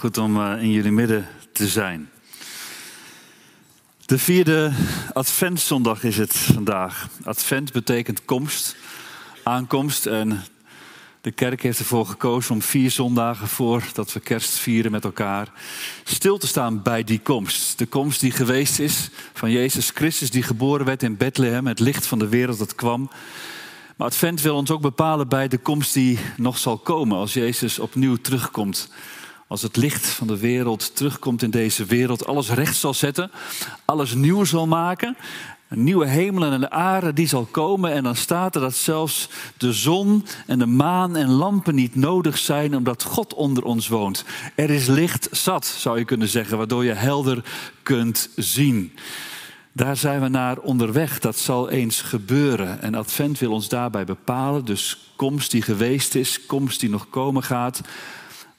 Goed om eh, in jullie midden te zijn. De vierde Adventzondag is het vandaag. Advent betekent komst, aankomst. En de kerk heeft ervoor gekozen om vier zondagen voordat we kerst vieren met elkaar stil te staan bij die komst. De komst die geweest is van Jezus Christus, die geboren werd in Bethlehem, het licht van de wereld dat kwam. Maar Advent wil ons ook bepalen bij de komst die nog zal komen als Jezus opnieuw terugkomt. Als het licht van de wereld terugkomt in deze wereld, alles recht zal zetten, alles nieuw zal maken. Nieuwe hemel en de aarde die zal komen. En dan staat er dat zelfs de zon en de maan en lampen niet nodig zijn omdat God onder ons woont. Er is licht zat, zou je kunnen zeggen, waardoor je helder kunt zien. Daar zijn we naar onderweg. Dat zal eens gebeuren. En Advent wil ons daarbij bepalen. Dus komst die geweest is, komst die nog komen gaat.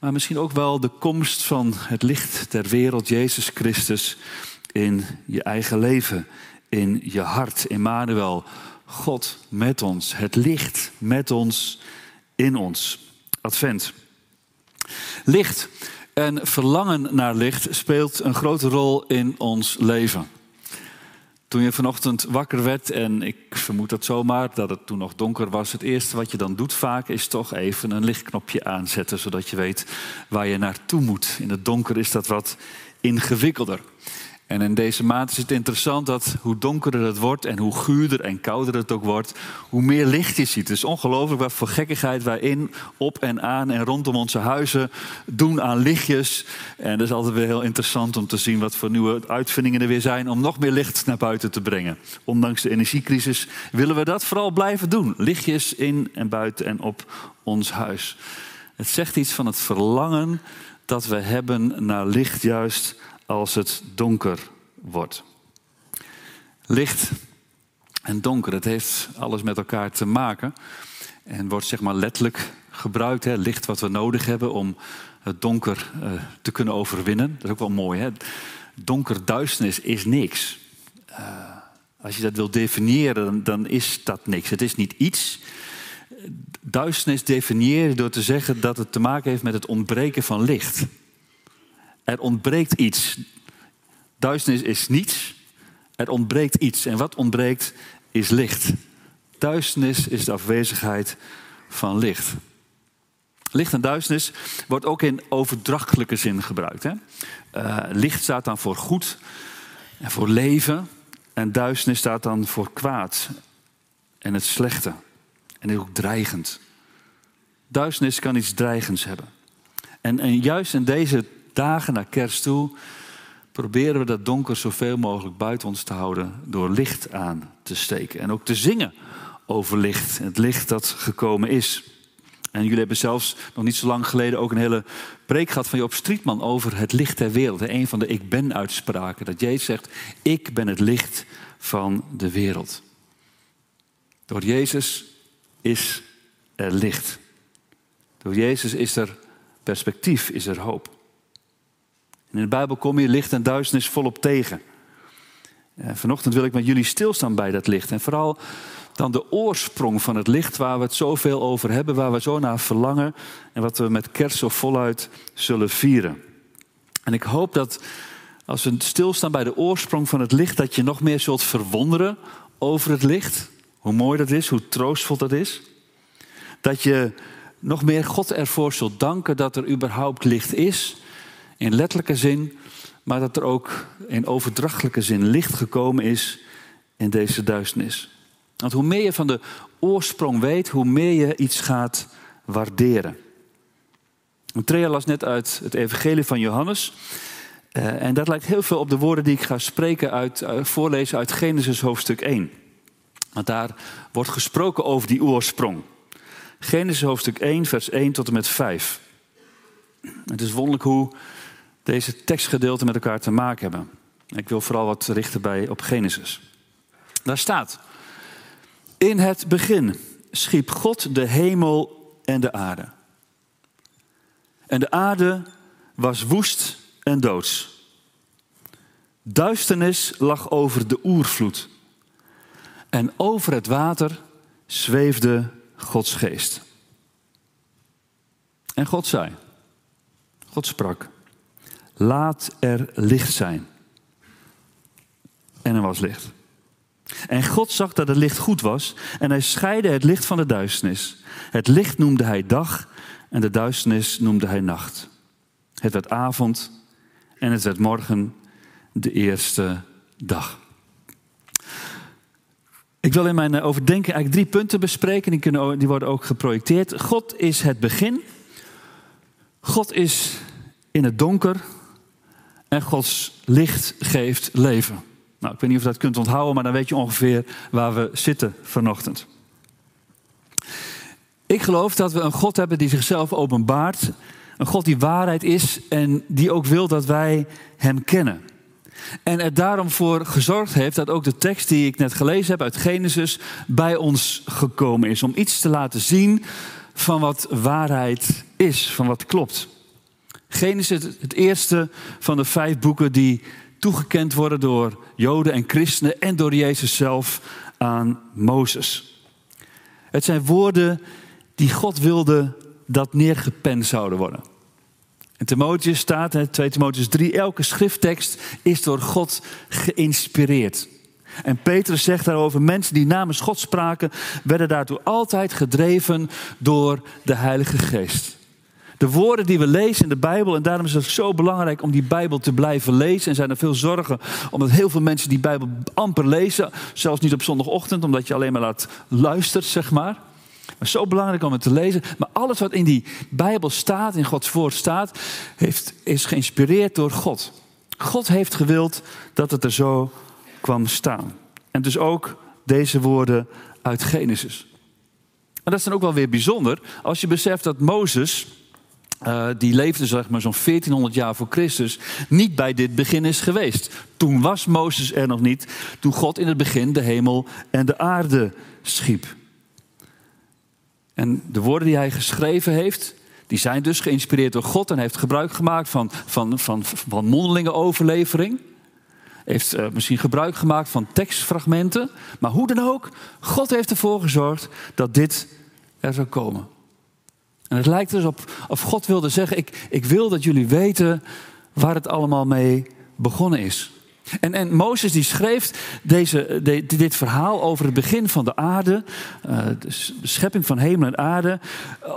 Maar misschien ook wel de komst van het licht der wereld, Jezus Christus, in je eigen leven, in je hart. Emmanuel, God met ons, het licht met ons, in ons. Advent. Licht en verlangen naar licht speelt een grote rol in ons leven. Toen je vanochtend wakker werd, en ik vermoed dat zomaar, dat het toen nog donker was, het eerste wat je dan doet vaak is toch even een lichtknopje aanzetten, zodat je weet waar je naartoe moet. In het donker is dat wat ingewikkelder. En in deze maand is het interessant dat hoe donkerder het wordt en hoe guurder en kouder het ook wordt, hoe meer licht je ziet. Het is ongelooflijk wat voor gekkigheid wij in, op en aan en rondom onze huizen doen aan lichtjes. En dat is altijd weer heel interessant om te zien wat voor nieuwe uitvindingen er weer zijn om nog meer licht naar buiten te brengen. Ondanks de energiecrisis willen we dat vooral blijven doen. Lichtjes in en buiten en op ons huis. Het zegt iets van het verlangen dat we hebben naar licht juist als het donker wordt. Licht en donker, het heeft alles met elkaar te maken. En wordt zeg maar letterlijk gebruikt, hè, licht wat we nodig hebben om het donker uh, te kunnen overwinnen. Dat is ook wel mooi. Hè? Donker, duisternis is niks. Uh, als je dat wil definiëren, dan, dan, is dat niks. Het is niet iets. Duisternis definiëren door te zeggen dat het te maken heeft met het ontbreken van licht. Er ontbreekt iets. Duisternis is niets. Er ontbreekt iets. En wat ontbreekt is licht. Duisternis is de afwezigheid van licht. Licht en duisternis wordt ook in overdrachtelijke zin gebruikt. Hè? Uh, licht staat dan voor goed en voor leven. En duisternis staat dan voor kwaad en het slechte. En is ook dreigend. Duisternis kan iets dreigends hebben. En, en juist in deze dagen naar kerst toe proberen we dat donker zoveel mogelijk buiten ons te houden door licht aan te steken. En ook te zingen over licht, het licht dat gekomen is. En jullie hebben zelfs nog niet zo lang geleden ook een hele preek gehad van Joop Strietman over het licht der wereld. Een van de ik ben uitspraken. Dat Jezus zegt, ik ben het licht van de wereld. Door Jezus is er licht. Door Jezus is er perspectief, is er hoop. In de Bijbel kom je licht en duisternis volop tegen. En vanochtend wil ik met jullie stilstaan bij dat licht. En vooral dan de oorsprong van het licht waar we het zoveel over hebben, waar we zo naar verlangen en wat we met kerst zo voluit zullen vieren. En ik hoop dat als we stilstaan bij de oorsprong van het licht, dat je nog meer zult verwonderen over het licht. Hoe mooi dat is, hoe troostvol dat is. Dat je nog meer God ervoor zult danken dat er überhaupt licht is in letterlijke zin, maar dat er ook in overdrachtelijke zin licht gekomen is in deze duisternis. Want hoe meer je van de oorsprong weet, hoe meer je iets gaat waarderen. Trea las net uit het Evangelie van Johannes. Uh, en dat lijkt heel veel op de woorden die ik ga spreken uit, uh, voorlezen uit Genesis hoofdstuk 1. Want daar wordt gesproken over die oorsprong. Genesis hoofdstuk 1, vers 1 tot en met 5. Het is wonderlijk hoe deze tekstgedeelten met elkaar te maken hebben. Ik wil vooral wat richten bij op Genesis. Daar staat: In het begin schiep God de hemel en de aarde. En de aarde was woest en doods. Duisternis lag over de oervloed. En over het water zweefde Gods geest. En God zei, God sprak, laat er licht zijn. En er was licht. En God zag dat het licht goed was en hij scheidde het licht van de duisternis. Het licht noemde hij dag en de duisternis noemde hij nacht. Het werd avond en het werd morgen de eerste dag. Ik wil in mijn eh, overdenking eigenlijk drie punten bespreken. Die, kunnen, die worden ook geprojecteerd. God is het begin. God is in het donker. En Gods licht geeft leven. Nou, ik weet niet of je dat kunt onthouden, maar dan weet je ongeveer waar we zitten vanochtend. Ik geloof dat we een God hebben die zichzelf openbaart. Een God die waarheid is en die ook wil dat wij Hem kennen. En er daarom voor gezorgd heeft dat ook de tekst die ik net gelezen heb uit Genesis bij ons gekomen is. Om iets te laten zien van wat waarheid is, van wat klopt. Genesis is het eerste van de vijf boeken die toegekend worden door Joden en christenen en door Jezus zelf aan Mozes. Het zijn woorden die God wilde dat neergepend zouden worden. In Timotheus staat, 2 Timotheus 3, elke schrifttekst is door God geïnspireerd. En Petrus zegt daarover, mensen die namens God spraken, werden daartoe altijd gedreven door de Heilige Geest. De woorden die we lezen in de Bijbel, en daarom is het zo belangrijk om die Bijbel te blijven lezen. En zijn er veel zorgen, omdat heel veel mensen die Bijbel amper lezen, zelfs niet op zondagochtend, omdat je alleen maar laat luisteren, zeg maar. Maar zo belangrijk om het te lezen. Maar alles wat in die Bijbel staat, in Gods woord staat, heeft, is geïnspireerd door God. God heeft gewild dat het er zo kwam staan. En dus ook deze woorden uit Genesis. En dat is dan ook wel weer bijzonder als je beseft dat Mozes, uh, die leefde zeg maar zo'n 1400 jaar voor Christus, niet bij dit begin is geweest. Toen was Mozes er nog niet, toen God in het begin de hemel en de aarde schiep. En de woorden die hij geschreven heeft, die zijn dus geïnspireerd door God en heeft gebruik gemaakt van, van, van, van mondelinge overlevering. Heeft uh, misschien gebruik gemaakt van tekstfragmenten. Maar hoe dan ook, God heeft ervoor gezorgd dat dit er zou komen. En het lijkt dus op of God wilde zeggen: ik, ik wil dat jullie weten waar het allemaal mee begonnen is. En, en Mozes die schreef deze, dit verhaal over het begin van de aarde, uh, de schepping van hemel en aarde,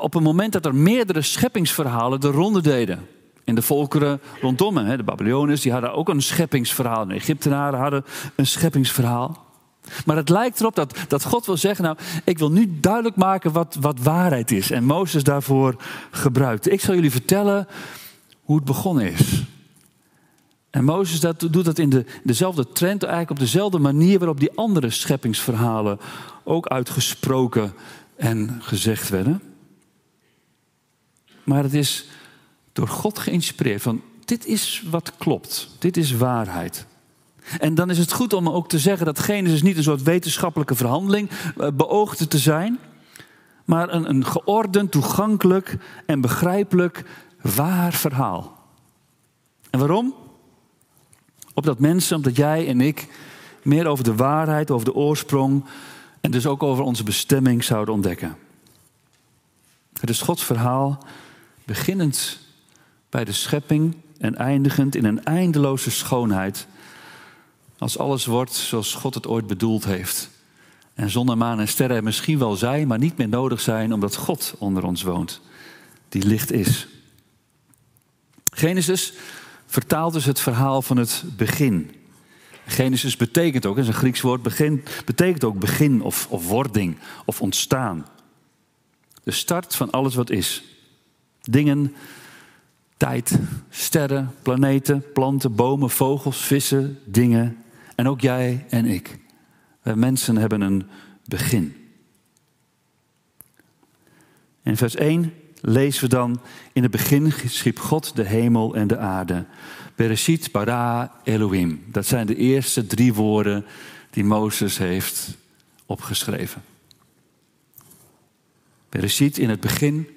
op een moment dat er meerdere scheppingsverhalen de ronde deden. En de volkeren rondom hem, de Babyloniërs, die hadden ook een scheppingsverhaal. De Egyptenaren hadden een scheppingsverhaal. Maar het lijkt erop dat, dat God wil zeggen, nou, ik wil nu duidelijk maken wat, wat waarheid is. En Mozes daarvoor gebruikte. Ik zal jullie vertellen hoe het begonnen is. En Mozes dat, doet dat in de, dezelfde trend, eigenlijk op dezelfde manier waarop die andere scheppingsverhalen ook uitgesproken en gezegd werden. Maar het is door God geïnspireerd van dit is wat klopt, dit is waarheid. En dan is het goed om ook te zeggen dat Genesis niet een soort wetenschappelijke verhandeling eh, beoogde te zijn, maar een, een geordend, toegankelijk en begrijpelijk waar verhaal. En waarom? Opdat mensen, omdat jij en ik meer over de waarheid, over de oorsprong en dus ook over onze bestemming zouden ontdekken. Het is Gods verhaal, beginnend bij de schepping en eindigend in een eindeloze schoonheid. Als alles wordt zoals God het ooit bedoeld heeft. En zon maan en sterren er misschien wel zijn, maar niet meer nodig zijn omdat God onder ons woont, die licht is. Genesis vertaalt dus het verhaal van het begin. Genesis betekent ook, dat is een Grieks woord, begin, betekent ook begin of, of wording of ontstaan. De start van alles wat is. Dingen, tijd, sterren, planeten, planten, bomen, vogels, vissen, dingen. En ook jij en ik. Wij mensen hebben een begin. In vers 1 lezen we dan, in het begin schiep God de hemel en de aarde. Bereshit bara Elohim. Dat zijn de eerste drie woorden die Mozes heeft opgeschreven. Bereshit in het begin.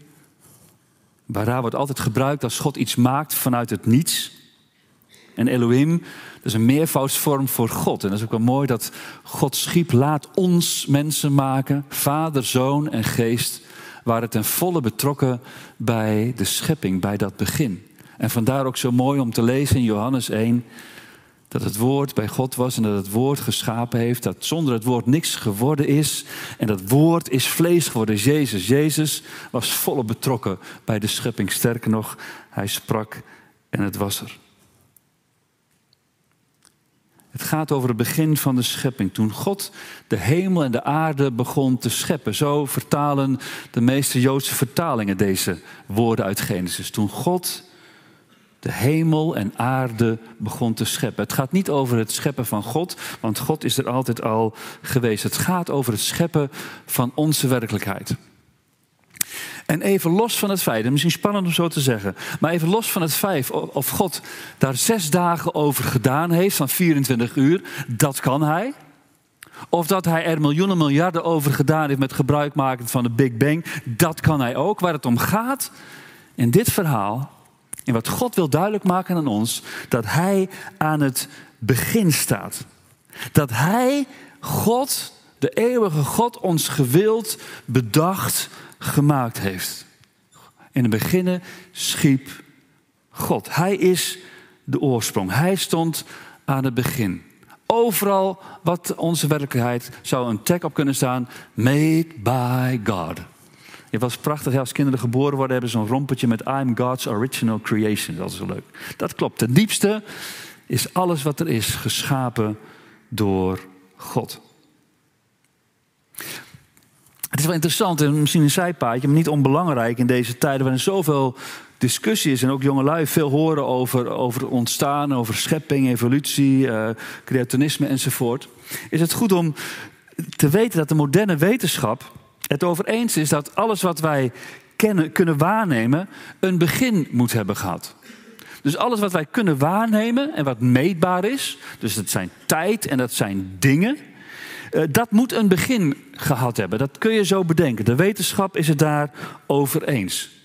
Bara wordt altijd gebruikt als God iets maakt vanuit het niets. En Elohim, dat is een meervoudsvorm voor God. En dat is ook wel mooi dat God schiep, laat ons mensen maken. Vader, Zoon en Geest waren ten volle betrokken bij de schepping, bij dat begin. En vandaar ook zo mooi om te lezen in Johannes 1 dat het woord bij God was en dat het woord geschapen heeft. Dat zonder het woord niks geworden is. En dat woord is vlees geworden, Jezus. Jezus was volop betrokken bij de schepping. Sterker nog, hij sprak en het was er. Het gaat over het begin van de schepping. Toen God de hemel en de aarde begon te scheppen. Zo vertalen de meeste Joodse vertalingen deze woorden uit Genesis. Toen God de hemel en aarde begon te scheppen. Het gaat niet over het scheppen van God, want God is er altijd al geweest. Het gaat over het scheppen van onze werkelijkheid. En even los van het feit, misschien spannend om zo te zeggen, maar even los van het feit of God daar zes dagen over gedaan heeft van 24 uur, dat kan hij. Of dat hij er miljoenen miljarden over gedaan heeft met gebruik maken van de Big Bang, dat kan hij ook. Waar het om gaat in dit verhaal, en wat God wil duidelijk maken aan ons, dat hij aan het begin staat. Dat hij, God, de eeuwige God, ons gewild, bedacht, gemaakt heeft. In het beginnen schiep God. Hij is de oorsprong. Hij stond aan het begin. Overal wat onze werkelijkheid zou een tag op kunnen staan. Made by God. Het was prachtig, als kinderen geboren worden, hebben ze zo'n rompetje met I'm God's original creation. Dat is leuk. Dat klopt. Ten diepste is alles wat er is geschapen door God. Het is wel interessant en misschien een zijpaadje, maar niet onbelangrijk in deze tijden waarin zoveel discussie is en ook jongelui veel horen over, over ontstaan, over schepping, evolutie, uh, creationisme enzovoort. Is het goed om te weten dat de moderne wetenschap het over eens is dat alles wat wij kennen, kunnen waarnemen, een begin moet hebben gehad. Dus alles wat wij kunnen waarnemen en wat meetbaar is, dus dat zijn tijd en dat zijn dingen, dat moet een begin gehad hebben. Dat kun je zo bedenken. De wetenschap is het daar over eens.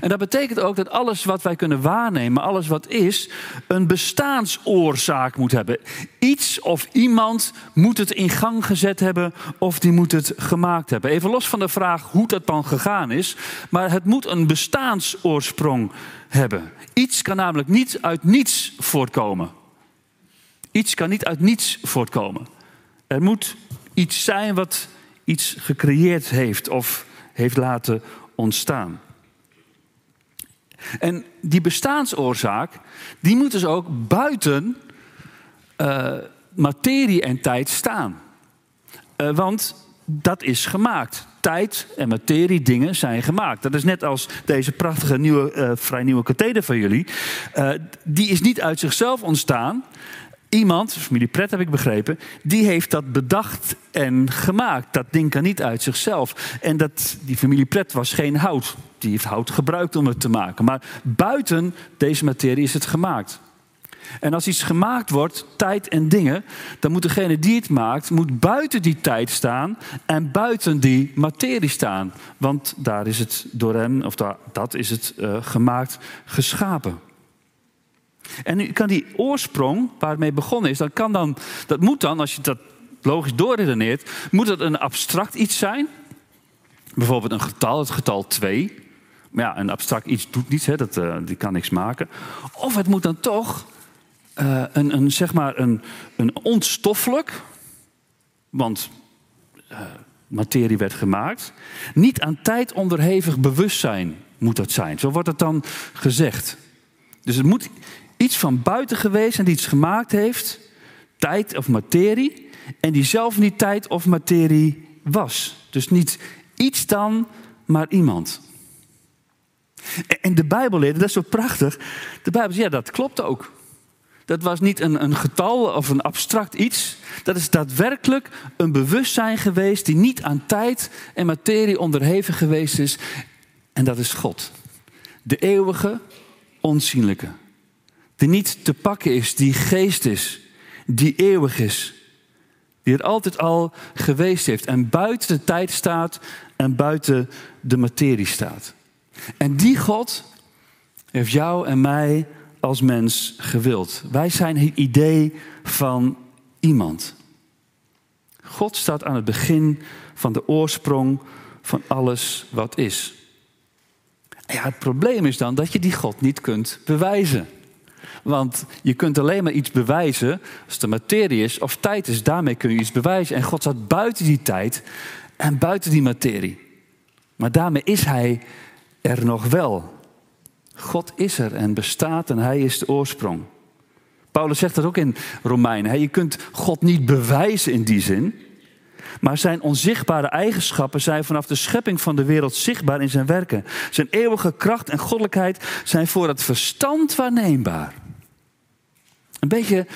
En dat betekent ook dat alles wat wij kunnen waarnemen, alles wat is, een bestaansoorzaak moet hebben. Iets of iemand moet het in gang gezet hebben of die moet het gemaakt hebben. Even los van de vraag hoe dat dan gegaan is, maar het moet een bestaansoorsprong hebben. Iets kan namelijk niet uit niets voortkomen. Iets kan niet uit niets voortkomen. Er moet iets zijn wat iets gecreëerd heeft of heeft laten ontstaan. En die bestaansoorzaak, die moet dus ook buiten uh, materie en tijd staan. Uh, want dat is gemaakt. Tijd en materie, dingen zijn gemaakt. Dat is net als deze prachtige nieuwe, uh, vrij nieuwe katheder van jullie. die is niet uit zichzelf ontstaan. Iemand, familie Pret heb ik begrepen, die heeft dat bedacht en gemaakt. Dat ding kan niet uit zichzelf. En dat, die familie Pret was geen hout. Die heeft hout gebruikt om het te maken. Maar buiten deze materie is het gemaakt. En als iets gemaakt wordt, tijd en dingen, dan moet degene die het maakt, moet buiten die tijd staan en buiten die materie staan. Want daar is het door hem, of daar, dat is het uh, gemaakt, geschapen. En nu kan die oorsprong, waar het mee begonnen is, dat, kan dan, dat moet dan, als je dat logisch doorredeneert, moet het een abstract iets zijn. Bijvoorbeeld een getal, het getal 2. Maar ja, een abstract iets doet niets, hè, dat, uh, die kan niks maken. Of het moet dan toch uh, een, een, zeg maar een, een ontstoffelijk, want uh, materie werd gemaakt, niet aan tijd onderhevig bewustzijn moet dat zijn. Zo wordt het dan gezegd. Dus het moet iets van buiten geweest en die iets gemaakt heeft, tijd of materie, en die zelf niet tijd of materie was. Dus niet iets dan, maar iemand. En de Bijbel leert, dat is zo prachtig. De Bijbel zegt, ja, dat klopt ook. Dat was niet een, een getal of een abstract iets. Dat is daadwerkelijk een bewustzijn geweest die niet aan tijd en materie onderhevig geweest is. En dat is God. De eeuwige, onzienlijke. Die niet te pakken is, die geest is, die eeuwig is. Die er altijd al geweest heeft en buiten de tijd staat en buiten de materie staat. En die God heeft jou en mij als mens gewild. Wij zijn het idee van iemand. God staat aan het begin van de oorsprong van alles wat is. Ja, het probleem is dan dat je die God niet kunt bewijzen. Want je kunt alleen maar iets bewijzen als de materie is of tijd is. Daarmee kun je iets bewijzen. En God staat buiten die tijd en buiten die materie. Maar daarmee is Hij er nog wel. God is er en bestaat en Hij is de oorsprong. Paulus zegt dat ook in Romeinen. Je kunt God niet bewijzen in die zin. Maar zijn onzichtbare eigenschappen zijn vanaf de schepping van de wereld zichtbaar in zijn werken. Zijn eeuwige kracht en goddelijkheid zijn voor het verstand waarneembaar. Een beetje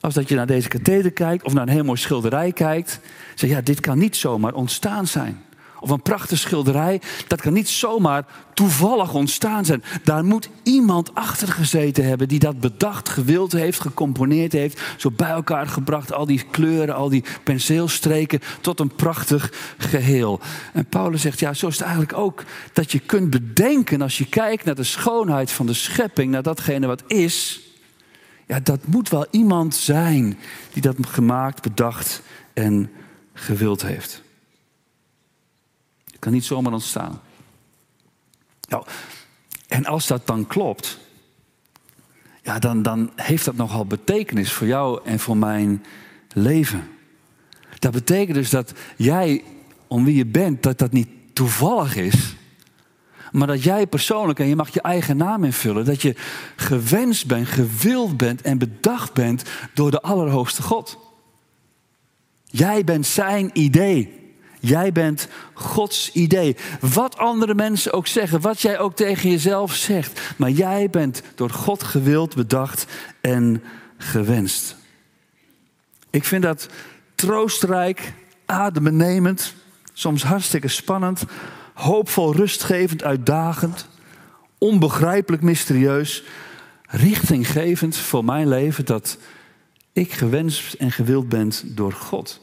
als dat je naar deze katheder kijkt of naar een heel mooi schilderij kijkt. Zeg ja, dit kan niet zomaar ontstaan zijn. Of een prachtige schilderij, dat kan niet zomaar toevallig ontstaan zijn. Daar moet iemand achter gezeten hebben die dat bedacht, gewild heeft, gecomponeerd heeft. Zo bij elkaar gebracht, al die kleuren, al die penseelstreken, tot een prachtig geheel. En Paulus zegt, ja, zo is het eigenlijk ook. Dat je kunt bedenken als je kijkt naar de schoonheid van de schepping, naar datgene wat is. Ja, dat moet wel iemand zijn die dat gemaakt, bedacht en gewild heeft kan niet zomaar ontstaan. Nou, en als dat dan klopt, ja, dan, dan heeft dat nogal betekenis voor jou en voor mijn leven. Dat betekent dus dat jij, om wie je bent, dat dat niet toevallig is. Maar dat jij persoonlijk, en je mag je eigen naam invullen, dat je gewenst bent, gewild bent en bedacht bent door de Allerhoogste God. Jij bent zijn idee. Jij bent Gods idee. Wat andere mensen ook zeggen, wat jij ook tegen jezelf zegt. Maar jij bent door God gewild, bedacht en gewenst. Ik vind dat troostrijk, adembenemend, soms hartstikke spannend, hoopvol, rustgevend, uitdagend, onbegrijpelijk mysterieus, richtinggevend voor mijn leven dat ik gewenst en gewild ben door God.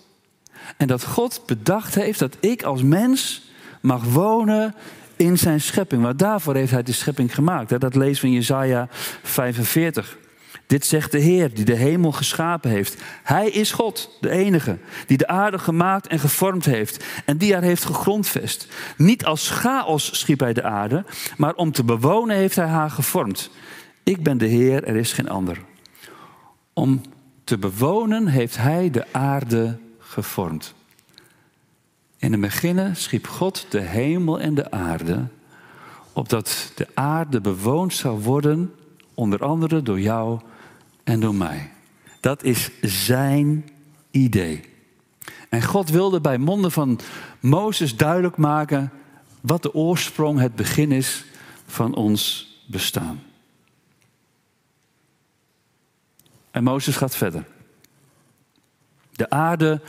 En dat God bedacht heeft dat ik als mens mag wonen in zijn schepping. Maar daarvoor heeft hij de schepping gemaakt. Dat lezen we in Jezaja 45. Dit zegt de Heer, die de hemel geschapen heeft. Hij is God, de enige, die de aarde gemaakt en gevormd heeft en die haar heeft gegrondvest. Niet als chaos schiep hij de aarde, maar om te bewonen heeft hij haar gevormd. Ik ben de Heer, er is geen ander. Om te bewonen heeft hij de aarde gevormd. In het begin schiep God de hemel en de aarde, opdat de aarde bewoond zou worden, onder andere door jou en door mij. Dat is zijn idee. En God wilde bij monden van Mozes duidelijk maken wat de oorsprong, het begin is van ons bestaan. En Mozes gaat verder. De aarde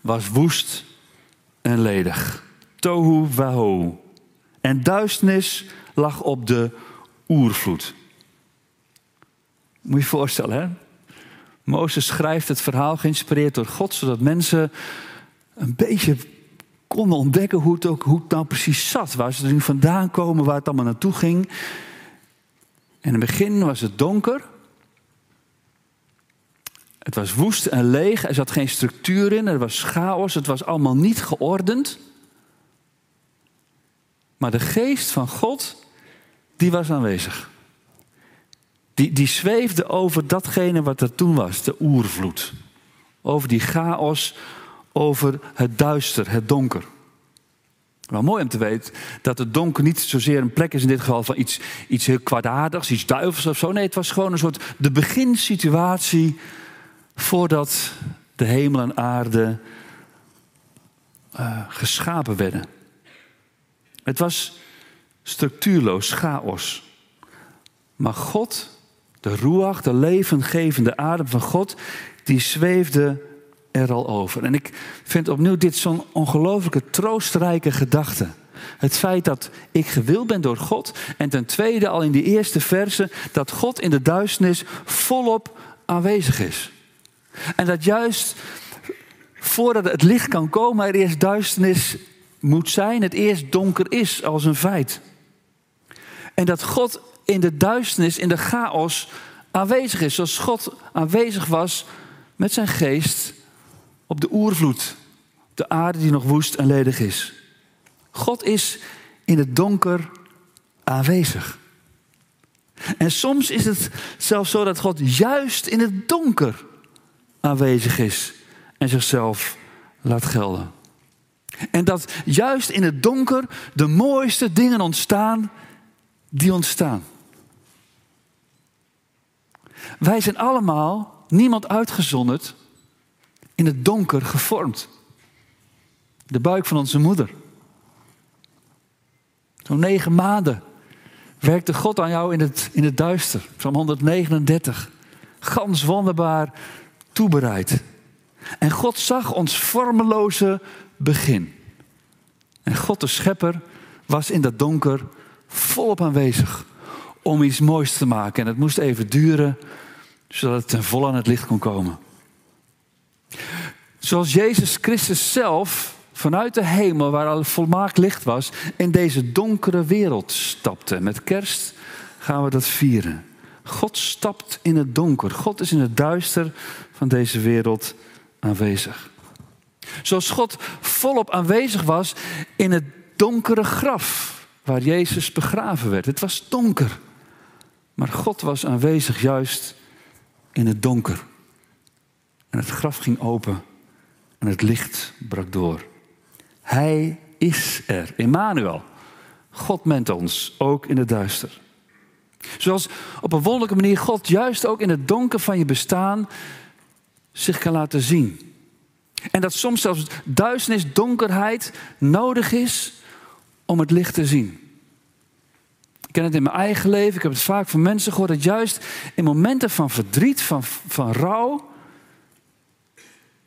was woest en ledig. Tohu waho. En duisternis lag op de oervloed. Moet je je voorstellen, hè? Mozes schrijft het verhaal geïnspireerd door God, zodat mensen een beetje konden ontdekken hoe het, ook, hoe het nou precies zat. Waar ze er nu vandaan komen, waar het allemaal naartoe ging. In het begin was het donker. Het was woest en leeg, er zat geen structuur in, er was chaos, het was allemaal niet geordend. Maar de geest van God, die was aanwezig. Die, die zweefde over datgene wat er toen was, de oervloed. Over die chaos, over het duister, het donker. Wel mooi om te weten dat het donker niet zozeer een plek is in dit geval van iets, iets heel kwaadaardigs, iets duivels of zo. Nee, het was gewoon een soort de beginsituatie voordat de hemel en aarde uh, geschapen werden. Het was structuurloos, chaos. Maar God, de ruach, de levengevende adem van God, die zweefde er al over. En ik vind opnieuw dit zo'n ongelooflijke troostrijke gedachte. Het feit dat ik gewild ben door God. En ten tweede al in die eerste verse dat God in de duisternis volop aanwezig is. En dat juist voordat het licht kan komen, er eerst duisternis moet zijn, het eerst donker is als een feit. En dat God in de duisternis, in de chaos aanwezig is, zoals God aanwezig was met zijn geest op de oervloed, de aarde die nog woest en ledig is. God is in het donker aanwezig. En soms is het zelfs zo dat God juist in het donker aanwezig is en zichzelf laat gelden. En dat juist in het donker de mooiste dingen ontstaan die ontstaan. Wij zijn allemaal, niemand uitgezonderd, in het donker gevormd. De buik van onze moeder. Zo'n negen maanden werkte God aan jou in het, in het duister. Psalm 139. Gans wonderbaar toebereid. En God zag ons vormeloze begin. En God de schepper was in dat donker volop aanwezig om iets moois te maken. En het moest even duren, zodat het ten volle aan het licht kon komen. Zoals Jezus Christus zelf vanuit de hemel, waar al volmaakt licht was, in deze donkere wereld stapte. Met kerst gaan we dat vieren. God stapt in het donker. God is in het duister van deze wereld aanwezig. Zoals God volop aanwezig was in het donkere graf waar Jezus begraven werd. Het was donker. Maar God was aanwezig juist in het donker. En het graf ging open en het licht brak door. Hij is er, Emmanuel. God ment ons, ook in het duister. Zoals op een wonderlijke manier God juist ook in het donker van je bestaan zich kan laten zien. En dat soms zelfs duisternis, donkerheid nodig is om het licht te zien. Ken het in mijn eigen leven, ik heb het vaak van mensen gehoord, dat juist in momenten van verdriet, van, van rouw,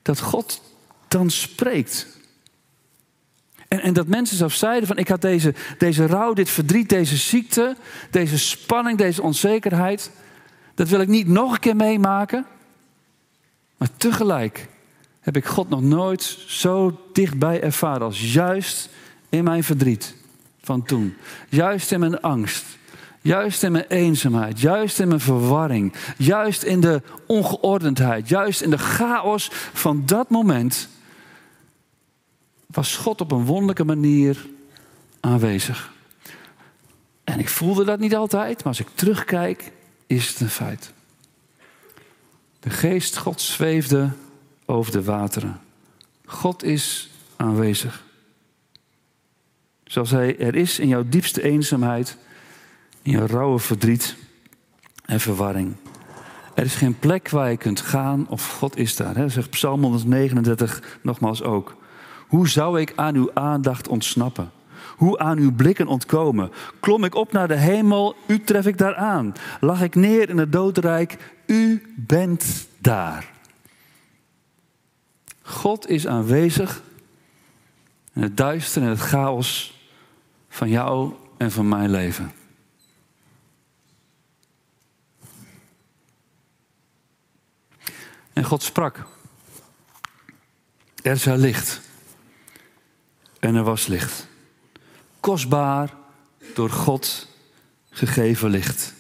dat God dan spreekt. En, en dat mensen zelfs zeiden van ik had deze, deze rouw, dit verdriet, deze ziekte, deze spanning, deze onzekerheid, dat wil ik niet nog een keer meemaken. Maar tegelijk heb ik God nog nooit zo dichtbij ervaren als juist in mijn verdriet van toen. Juist in mijn angst. Juist in mijn eenzaamheid. Juist in mijn verwarring. Juist in de ongeordendheid. Juist in de chaos van dat moment. Was God op een wonderlijke manier aanwezig. En ik voelde dat niet altijd, maar als ik terugkijk, is het een feit. De geest God zweefde over de wateren. God is aanwezig. Zoals Hij er is in jouw diepste eenzaamheid, in jouw rauwe verdriet en verwarring. Er is geen plek waar je kunt gaan of God is daar. Hè? Zegt Psalm 139 nogmaals ook. Hoe zou ik aan uw aandacht ontsnappen? Hoe aan uw blikken ontkomen? Klom ik op naar de hemel, u tref ik daar aan. Lag ik neer in het doodrijk, u bent daar. God is aanwezig in het duister en het chaos van jou en van mijn leven. En God sprak. Er zij licht. En er was licht. Kostbaar door God gegeven licht.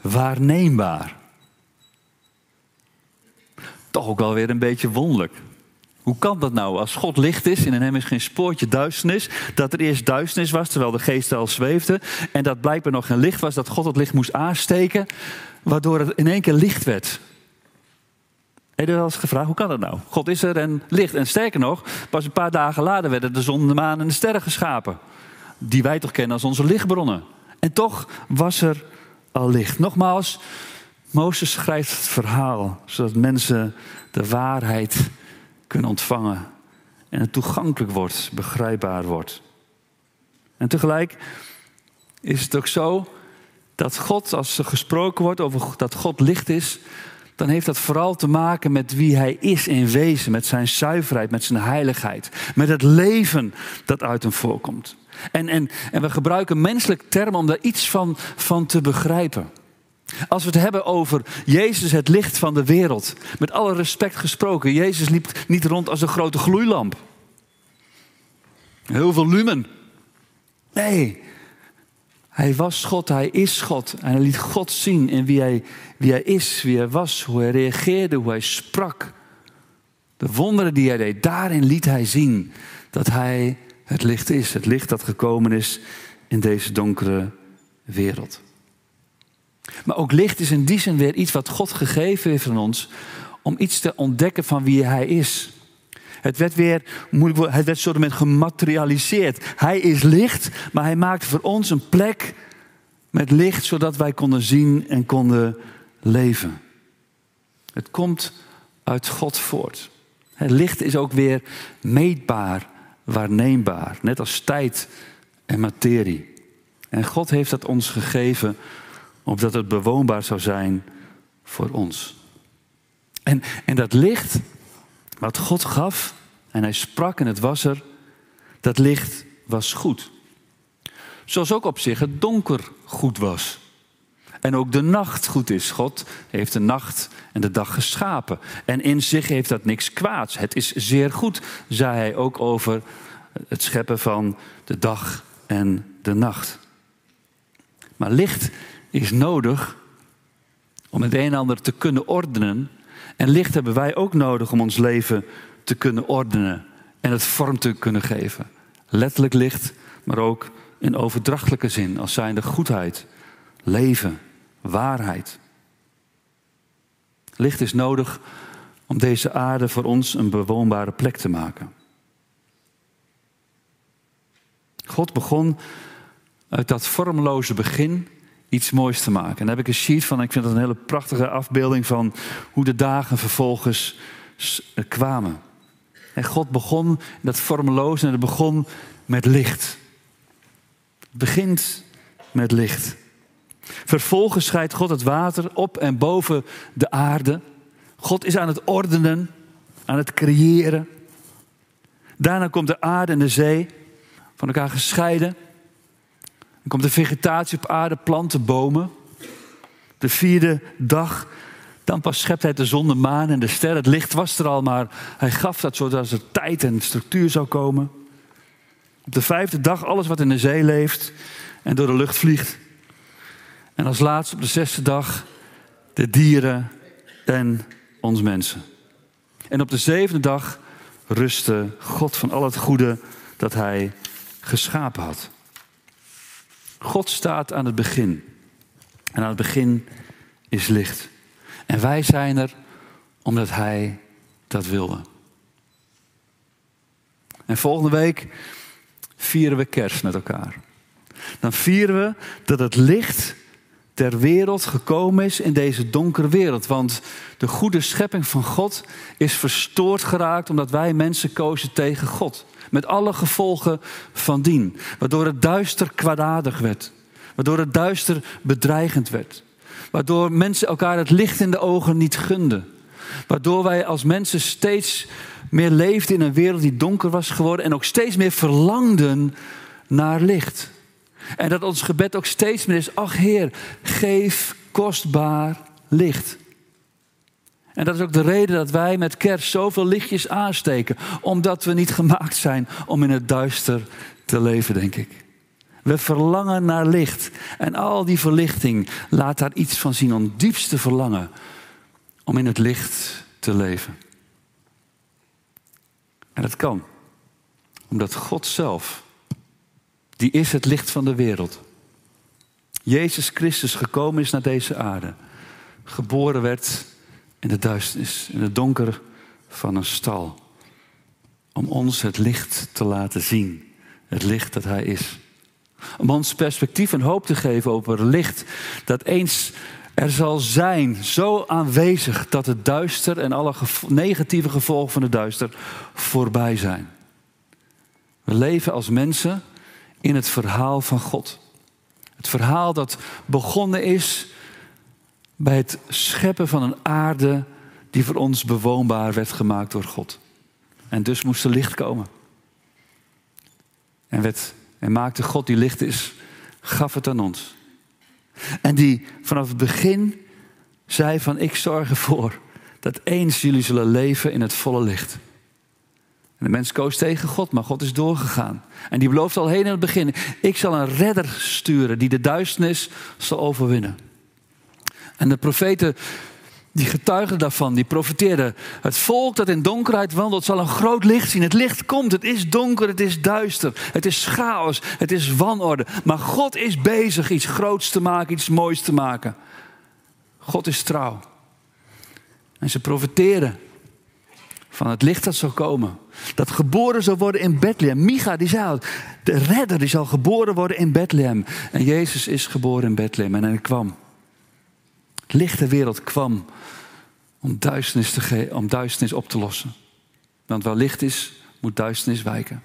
Waarneembaar. Toch ook wel weer een beetje wonderlijk. Hoe kan dat nou? Als God licht is en in hem is geen spoortje duisternis, dat er eerst duisternis was terwijl de geest al zweefde en dat blijkbaar nog geen licht was, dat God het licht moest aansteken, waardoor het in één keer licht werd. Heb je wel eens gevraagd, hoe kan dat nou? God is er en licht. En sterker nog, pas een paar dagen later werden de zon, de maan en de sterren geschapen. Die wij toch kennen als onze lichtbronnen. En toch was er al licht. Nogmaals, Mozes schrijft het verhaal, zodat mensen de waarheid kunnen ontvangen. En het toegankelijk wordt, begrijpbaar wordt. En tegelijk is het ook zo dat God, als er gesproken wordt over dat God licht is, dan heeft dat vooral te maken met wie hij is in wezen, met zijn zuiverheid, met zijn heiligheid, met het leven dat uit hem voorkomt. En, en, en we gebruiken menselijk termen om daar iets van, van te begrijpen. Als we het hebben over Jezus, het licht van de wereld, met alle respect gesproken, Jezus liep niet rond als een grote gloeilamp. Heel veel lumen. Nee, hij was God, hij is God. En hij liet God zien in wie hij, wie hij is, wie hij was, hoe hij reageerde, hoe hij sprak. De wonderen die hij deed, daarin liet hij zien dat hij het licht is. Het licht dat gekomen is in deze donkere wereld. Maar ook licht is in die zin weer iets wat God gegeven heeft aan ons om iets te ontdekken van wie hij is. Het werd weer het werd soort van gematerialiseerd. Hij is licht, maar hij maakt voor ons een plek met licht, zodat wij konden zien en konden leven. Het komt uit God voort. Het licht is ook weer meetbaar, waarneembaar, net als tijd en materie. En God heeft dat ons gegeven, opdat het bewoonbaar zou zijn voor ons. En, en dat licht, wat God gaf en hij sprak en het was er, dat licht was goed. Zoals ook op zich het donker goed was. En ook de nacht goed is. God heeft de nacht en de dag geschapen. En in zich heeft dat niks kwaads. Het is zeer goed, zei hij ook over het scheppen van de dag en de nacht. Maar licht is nodig om het een en ander te kunnen ordenen. En licht hebben wij ook nodig om ons leven te kunnen ordenen en het vorm te kunnen geven. Letterlijk licht, maar ook in overdrachtelijke zin, als zijnde goedheid, leven, waarheid. Licht is nodig om deze aarde voor ons een bewoonbare plek te maken. God begon uit dat vormloze begin iets moois te maken. En daar heb ik een sheet van. Ik vind dat een hele prachtige afbeelding van hoe de dagen vervolgens kwamen. En God begon dat vormeloos en het begon met licht. Het begint met licht. Vervolgens scheidt God het water op en boven de aarde. God is aan het ordenen, aan het creëren. Daarna komt de aarde en de zee van elkaar gescheiden. Komt de vegetatie op aarde, planten, bomen. De vierde dag dan pas schept hij de zon, de maan en de sterren. Het licht was er al, maar hij gaf dat zodat er tijd en structuur zou komen. Op de vijfde dag alles wat in de zee leeft en door de lucht vliegt. En als laatste op de zesde dag de dieren en ons mensen. En op de zevende dag rustte God van al het goede dat hij geschapen had. God staat aan het begin. En aan het begin is licht. En wij zijn er omdat Hij dat wilde. En volgende week vieren we kerst met elkaar. Dan vieren we dat het licht ter wereld gekomen is in deze donkere wereld. Want de goede schepping van God is verstoord geraakt omdat wij mensen kozen tegen God. Met alle gevolgen van dien. Waardoor het duister kwaadaardig werd. Waardoor het duister bedreigend werd. Waardoor mensen elkaar het licht in de ogen niet gunden. Waardoor wij als mensen steeds meer leefden in een wereld die donker was geworden en ook steeds meer verlangden naar licht. En dat ons gebed ook steeds meer is: ach Heer, geef kostbaar licht. En dat is ook de reden dat wij met kerst zoveel lichtjes aansteken, omdat we niet gemaakt zijn om in het duister te leven, denk ik. We verlangen naar licht. En al die verlichting laat daar iets van zien, een diepste verlangen om in het licht te leven. En dat kan, omdat God zelf, die is het licht van de wereld, Jezus Christus gekomen is naar deze aarde, geboren werd in de duisternis, in het donker van een stal, om ons het licht te laten zien, het licht dat Hij is. Om ons perspectief en hoop te geven over licht dat eens er zal zijn, zo aanwezig dat het duister en alle negatieve gevolgen van het duister voorbij zijn. We leven als mensen in het verhaal van God. Het verhaal dat begonnen is bij het scheppen van een aarde die voor ons bewoonbaar werd gemaakt door God. En dus moest er licht komen. En, werd, en maakte God die licht is, gaf het aan ons. En die vanaf het begin zei van ik zorg ervoor dat eens jullie zullen leven in het volle licht. En de mens koos tegen God, maar God is doorgegaan. En die belooft al heen in het begin: ik zal een redder sturen die de duisternis zal overwinnen. En de profeten die getuigden daarvan, die profeteerden. Het volk dat in donkerheid wandelt zal een groot licht zien. Het licht komt, het is donker, het is duister, het is chaos, het is wanorde. Maar God is bezig iets groots te maken, iets moois te maken. God is trouw. En ze profeteren van het licht dat zal komen. Dat geboren zal worden in Bethlehem. Micha die zei de redder die zal geboren worden in Bethlehem. En Jezus is geboren in Bethlehem en hij kwam. Het licht wereld kwam om duisternis, te om duisternis op te lossen. Want waar licht is, moet duisternis wijken.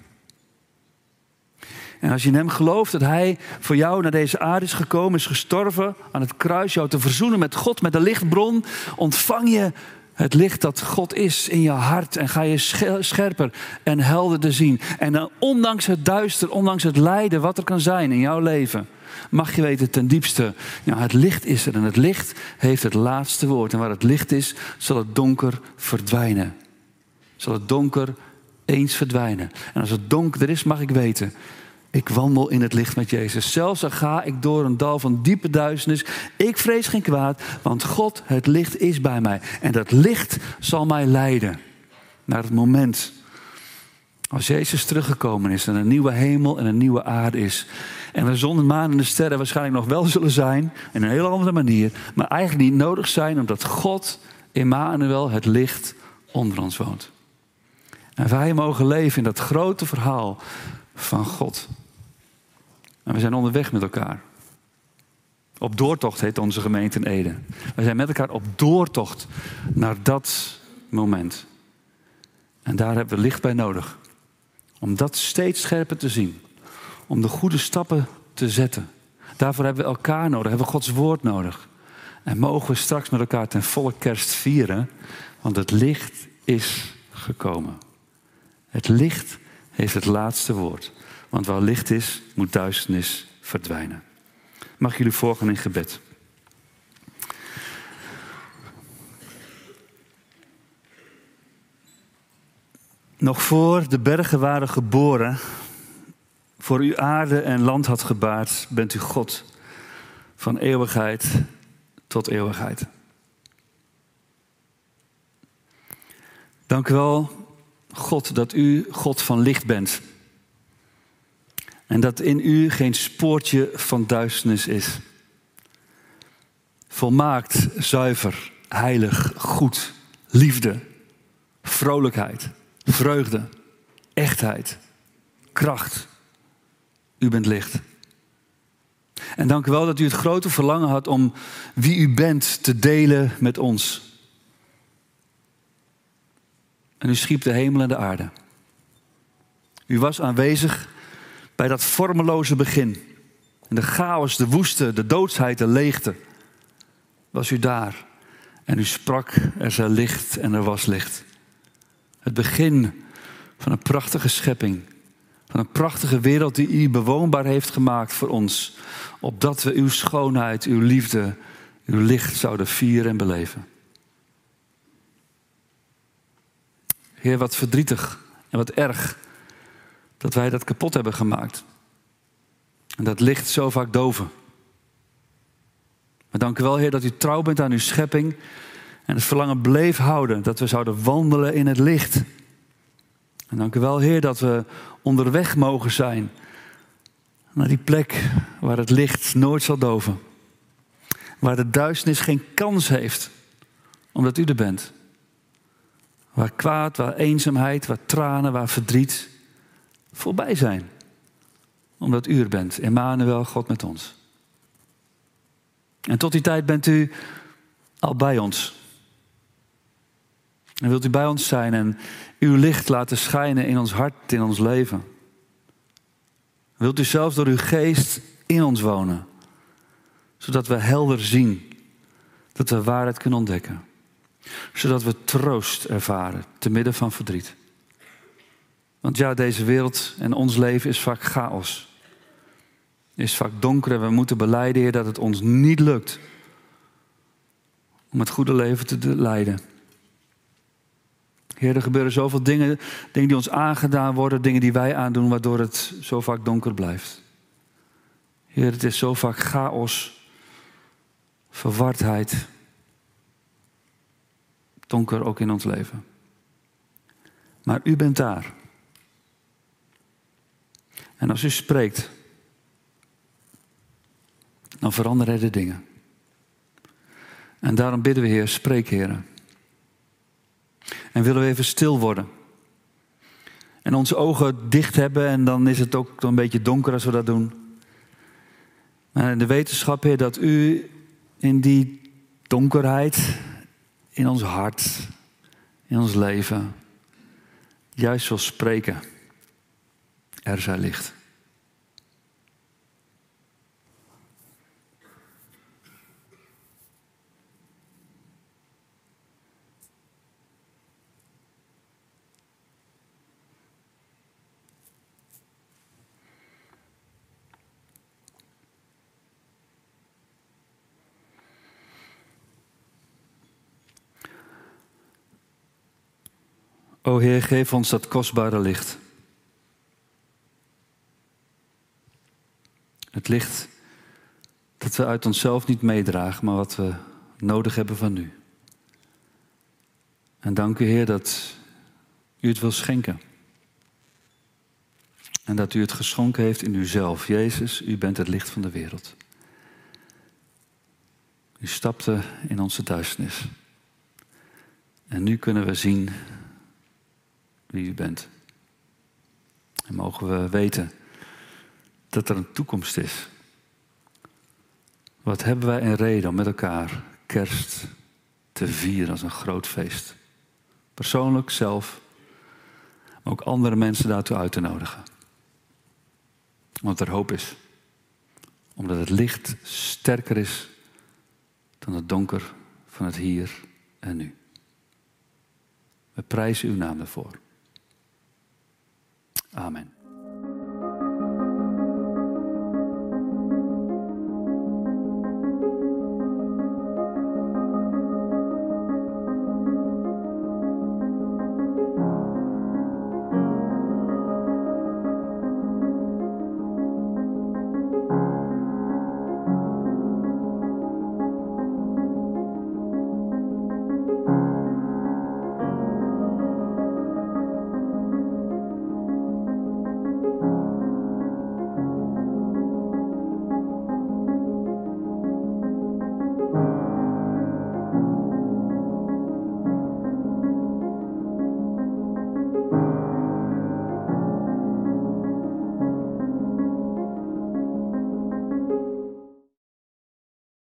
En als je in hem gelooft dat hij voor jou naar deze aarde is gekomen, is gestorven aan het kruis, jou te verzoenen met God, met de lichtbron, ontvang je het licht dat God is in je hart en ga je scherper en helderder zien. En dan, ondanks het duister, ondanks het lijden wat er kan zijn in jouw leven, mag je weten ten diepste, het licht is er en het licht heeft het laatste woord. En waar het licht is, zal het donker verdwijnen. Zal het donker eens verdwijnen. En als het donker is, mag ik weten, ik wandel in het licht met Jezus. Zelfs al ga ik door een dal van diepe duisternis. Ik vrees geen kwaad, want God, het licht is bij mij. En dat licht zal mij leiden naar het moment. Als Jezus teruggekomen is en een nieuwe hemel en een nieuwe aarde is. En we zonder maan en de sterren waarschijnlijk nog wel zullen zijn. In een hele andere manier. Maar eigenlijk niet nodig zijn omdat God, Emmanuel, het licht onder ons woont. En wij mogen leven in dat grote verhaal van God. En we zijn onderweg met elkaar. Op doortocht heet onze gemeente in Ede. We zijn met elkaar op doortocht naar dat moment. En daar hebben we licht bij nodig. Om dat steeds scherper te zien. Om de goede stappen te zetten. Daarvoor hebben we elkaar nodig, hebben we Gods woord nodig. En mogen we straks met elkaar ten volle kerst vieren, want het licht is gekomen. Het licht heeft het laatste woord. Want waar licht is, moet duisternis verdwijnen. Mag jullie volgen in gebed? Nog voor de bergen waren geboren, voor u aarde en land had gebaard, bent u God van eeuwigheid tot eeuwigheid. Dank u wel, God, dat u God van licht bent. En dat in u geen spoortje van duisternis is. Volmaakt, zuiver, heilig, goed, liefde, vrolijkheid, vreugde, echtheid, kracht. U bent licht. En dank u wel dat u het grote verlangen had om wie u bent te delen met ons. En u schiep de hemel en de aarde. U was aanwezig bij dat vormeloze begin. En de chaos, de woeste, de doodsheid, de leegte. Was u daar. En u sprak, er zij licht en er was licht. Het begin van een prachtige schepping. Van een prachtige wereld die u bewoonbaar heeft gemaakt voor ons. Opdat we uw schoonheid, uw liefde, uw licht zouden vieren en beleven. Heer, wat verdrietig en wat erg dat wij dat kapot hebben gemaakt. En dat licht zo vaak doven. Maar dank u wel, Heer, dat u trouw bent aan uw schepping. En het verlangen bleef houden dat we zouden wandelen in het licht. En dank u wel, Heer, dat we onderweg mogen zijn naar die plek waar het licht nooit zal doven. Waar de duisternis geen kans heeft, omdat u er bent. Waar kwaad, waar eenzaamheid, waar tranen, waar verdriet voorbij zijn. Omdat u er bent, Emmanuel, God met ons. En tot die tijd bent u al bij ons. En wilt u bij ons zijn en uw licht laten schijnen in ons hart, in ons leven. Wilt u zelfs door uw geest in ons wonen, zodat we helder zien Dat we waarheid kunnen ontdekken. Zodat we troost ervaren te midden van verdriet. Want ja, deze wereld en ons leven is vaak chaos. Is vaak donker en we moeten beleiden, Heer, dat het ons niet lukt om het goede leven te leiden. Heer, er gebeuren zoveel dingen, dingen die ons aangedaan worden, dingen die wij aandoen, waardoor het zo vaak donker blijft. Heer, het is zo vaak chaos, verwardheid, donker ook in ons leven. Maar u bent daar. En als u spreekt, dan veranderen de dingen. En daarom bidden we, Heer, spreek, Heer. En willen we even stil worden. En onze ogen dicht hebben en dan is het ook een beetje donker als we dat doen. Maar de wetenschap, Heer, dat u in die donkerheid, in ons hart, in ons leven, juist wil spreken. Er zij licht. O Heer, geef ons dat kostbare licht. Het licht dat we uit onszelf niet meedragen, maar wat we nodig hebben van U. En dank u, Heer, dat U het wil schenken. En dat U het geschonken heeft in Uzelf. Jezus, U bent het licht van de wereld. U stapte in onze duisternis. En nu kunnen we zien wie u bent. En mogen we weten dat er een toekomst is. Wat hebben wij een reden om met elkaar kerst te vieren als een groot feest? Persoonlijk, zelf, maar ook andere mensen daartoe uit te nodigen. Want er hoop is. Omdat het licht sterker is dan het donker van het hier en nu. We prijzen uw naam ervoor. Amen.